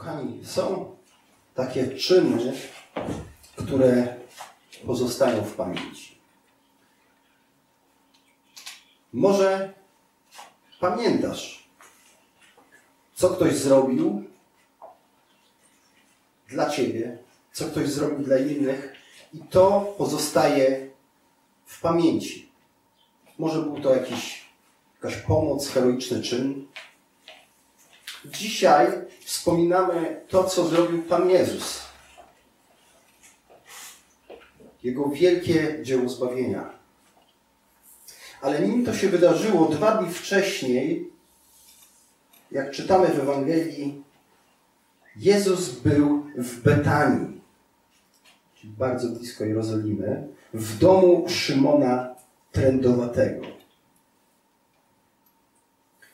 Kochani, są takie czyny, które pozostają w pamięci. Może pamiętasz, co ktoś zrobił dla ciebie, co ktoś zrobił dla innych, i to pozostaje w pamięci. Może był to jakiś, jakaś pomoc, heroiczny czyn. Dzisiaj wspominamy to, co zrobił Pan Jezus. Jego wielkie dzieło zbawienia. Ale nim to się wydarzyło dwa dni wcześniej, jak czytamy w Ewangelii, Jezus był w Betanii, czyli bardzo blisko Jerozolimy, w domu Szymona Trędowatego.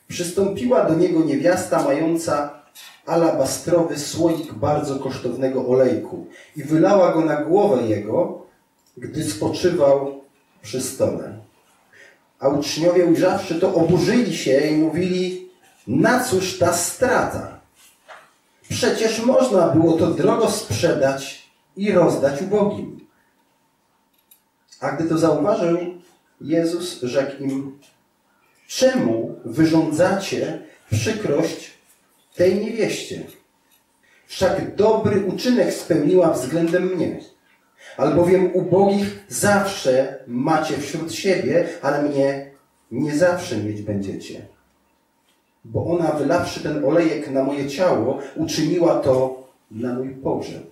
Przystąpiła do niego niewiasta mająca alabastrowy słoik bardzo kosztownego olejku i wylała go na głowę jego, gdy spoczywał przy stole. A uczniowie ujrzawszy to, oburzyli się i mówili, na cóż ta strata? Przecież można było to drogo sprzedać i rozdać ubogim. A gdy to zauważył, Jezus rzekł im, czemu wyrządzacie przykrość tej niewieście? Wszak dobry uczynek spełniła względem mnie. Albowiem ubogich zawsze macie wśród siebie, ale mnie nie zawsze mieć będziecie. Bo ona, wylawszy ten olejek na moje ciało, uczyniła to na mój pogrzeb.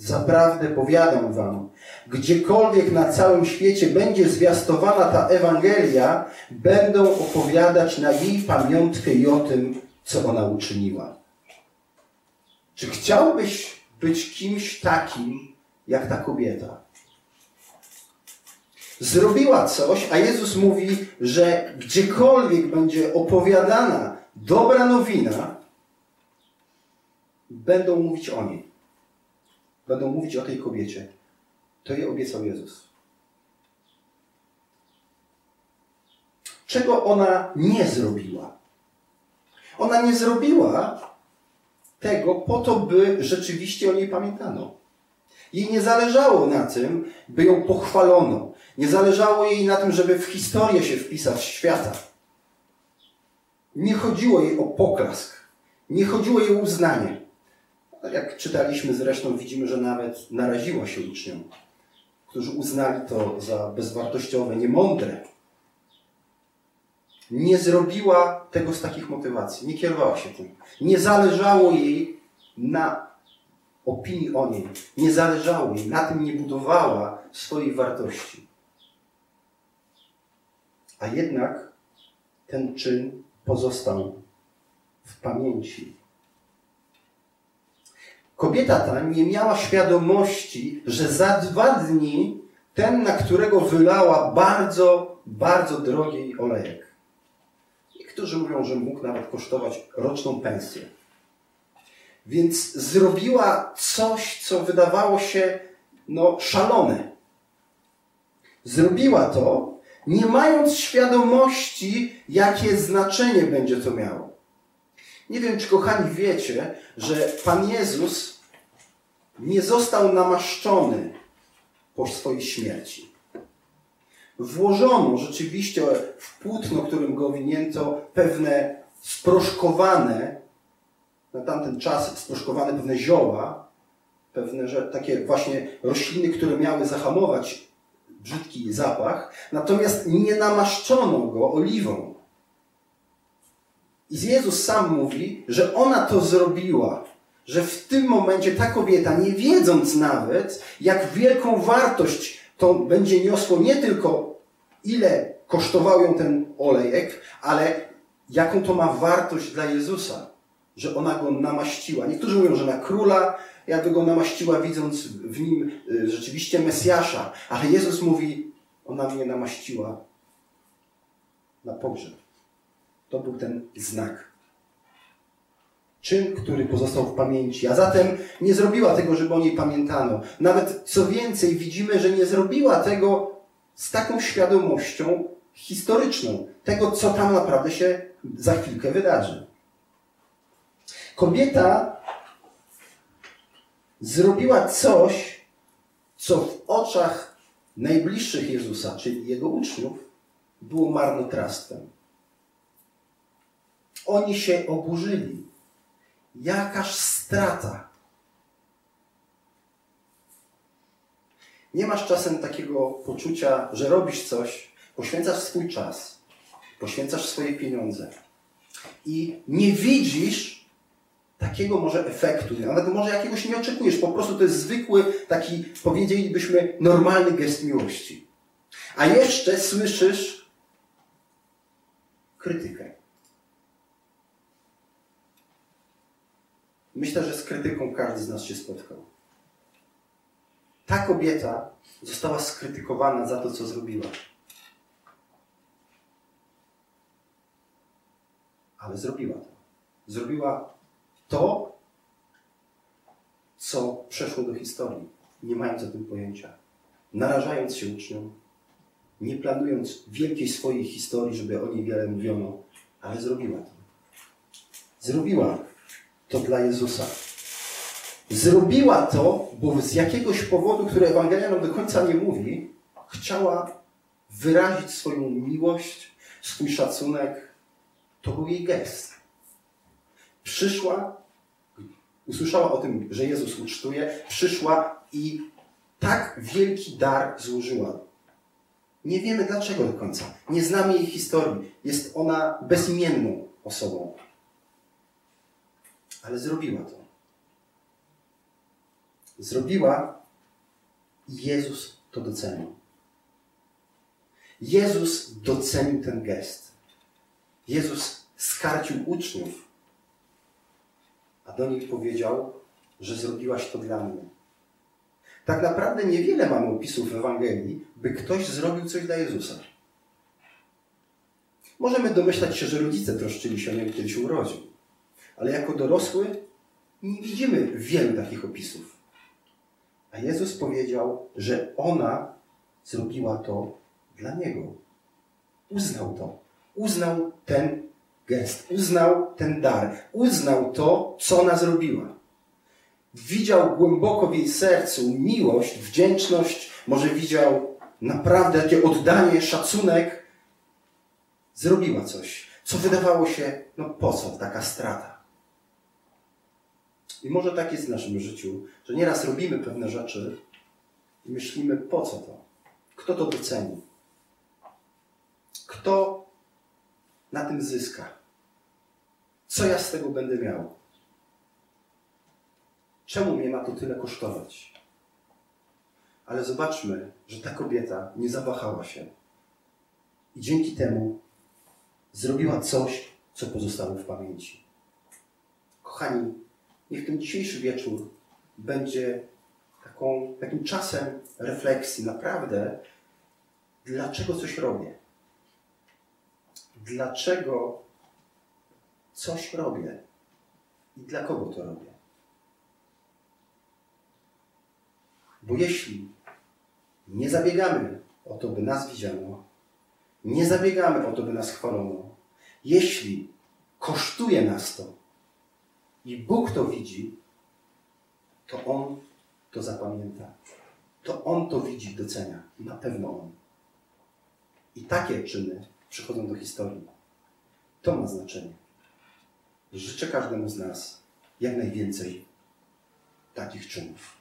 Zaprawdę powiadam wam, gdziekolwiek na całym świecie będzie zwiastowana ta Ewangelia, będą opowiadać na jej pamiątkę i o tym, co ona uczyniła. Czy chciałbyś być kimś takim, jak ta kobieta? Zrobiła coś, a Jezus mówi, że gdziekolwiek będzie opowiadana dobra nowina, będą mówić o niej będą mówić o tej kobiecie. To jej obiecał Jezus. Czego ona nie zrobiła? Ona nie zrobiła tego po to, by rzeczywiście o niej pamiętano. Jej nie zależało na tym, by ją pochwalono. Nie zależało jej na tym, żeby w historię się wpisać świata. Nie chodziło jej o poklask. Nie chodziło jej o uznanie. Tak jak czytaliśmy zresztą, widzimy, że nawet naraziła się uczniom, którzy uznali to za bezwartościowe, niemądre. Nie zrobiła tego z takich motywacji, nie kierowała się tym. Nie zależało jej na opinii o niej, nie zależało jej, na tym nie budowała swojej wartości. A jednak ten czyn pozostał w pamięci Kobieta ta nie miała świadomości, że za dwa dni ten, na którego wylała bardzo, bardzo drogi olejek. Niektórzy mówią, że mógł nawet kosztować roczną pensję. Więc zrobiła coś, co wydawało się no, szalone. Zrobiła to, nie mając świadomości, jakie znaczenie będzie to miało. Nie wiem, czy kochani wiecie, że Pan Jezus nie został namaszczony po swojej śmierci. Włożono rzeczywiście w płótno, którym go owinięto, pewne sproszkowane, na tamten czas sproszkowane pewne zioła, pewne że takie właśnie rośliny, które miały zahamować brzydki zapach, natomiast nie namaszczono go oliwą. I Jezus sam mówi, że ona to zrobiła, że w tym momencie ta kobieta, nie wiedząc nawet, jak wielką wartość to będzie niosło nie tylko ile kosztował ją ten olejek, ale jaką to ma wartość dla Jezusa, że ona go namaściła. Niektórzy mówią, że na króla, jakby go namaściła, widząc w nim y, rzeczywiście Mesjasza, ale Jezus mówi, ona mnie namaściła na pogrzeb. To był ten znak. Czyn, który pozostał w pamięci. A zatem nie zrobiła tego, żeby o niej pamiętano. Nawet co więcej, widzimy, że nie zrobiła tego z taką świadomością historyczną. Tego, co tam naprawdę się za chwilkę wydarzy. Kobieta zrobiła coś, co w oczach najbliższych Jezusa, czyli jego uczniów, było marnotrawstwem. Oni się oburzyli. Jakaż strata. Nie masz czasem takiego poczucia, że robisz coś, poświęcasz swój czas, poświęcasz swoje pieniądze i nie widzisz takiego może efektu, nawet może jakiegoś nie oczekujesz, po prostu to jest zwykły, taki, powiedzielibyśmy, normalny gest miłości. A jeszcze słyszysz krytykę. Myślę, że z krytyką każdy z nas się spotkał. Ta kobieta została skrytykowana za to, co zrobiła. Ale zrobiła to. Zrobiła to, co przeszło do historii, nie mając o tym pojęcia. Narażając się uczniom, nie planując wielkiej swojej historii, żeby o niej wiele mówiono, ale zrobiła to. Zrobiła to dla Jezusa. Zrobiła to, bo z jakiegoś powodu, który Ewangelia nam do końca nie mówi, chciała wyrazić swoją miłość, swój szacunek. To był jej gest. Przyszła, usłyszała o tym, że Jezus ucztuje, przyszła i tak wielki dar złożyła. Nie wiemy dlaczego do końca. Nie znamy jej historii. Jest ona bezimienną osobą. Ale zrobiła to zrobiła i Jezus to docenił. Jezus docenił ten gest. Jezus skarcił uczniów, a do nich powiedział, że zrobiłaś to dla mnie. Tak naprawdę niewiele mamy opisów w Ewangelii, by ktoś zrobił coś dla Jezusa. Możemy domyślać się, że rodzice troszczyli się o niego, kiedy się urodził. Ale jako dorosły nie widzimy wielu takich opisów. A Jezus powiedział, że ona zrobiła to dla Niego. Uznał to. Uznał ten gest. Uznał ten dar. Uznał to, co ona zrobiła. Widział głęboko w jej sercu miłość, wdzięczność, może widział naprawdę takie oddanie, szacunek. Zrobiła coś, co wydawało się, no po co taka strata? I może tak jest w naszym życiu, że nieraz robimy pewne rzeczy i myślimy, po co to? Kto to doceni? Kto na tym zyska? Co ja z tego będę miał? Czemu mnie ma to tyle kosztować? Ale zobaczmy, że ta kobieta nie zawahała się. I dzięki temu zrobiła coś, co pozostało w pamięci. Kochani, Niech ten dzisiejszy wieczór będzie taką, takim czasem refleksji, naprawdę, dlaczego coś robię. Dlaczego coś robię i dla kogo to robię. Bo jeśli nie zabiegamy o to, by nas widziano, nie zabiegamy o to, by nas chwalono, jeśli kosztuje nas to, i Bóg to widzi, to On to zapamięta. To On to widzi, docenia. Na pewno On. I takie czyny przychodzą do historii. To ma znaczenie. Życzę każdemu z nas jak najwięcej takich czynów.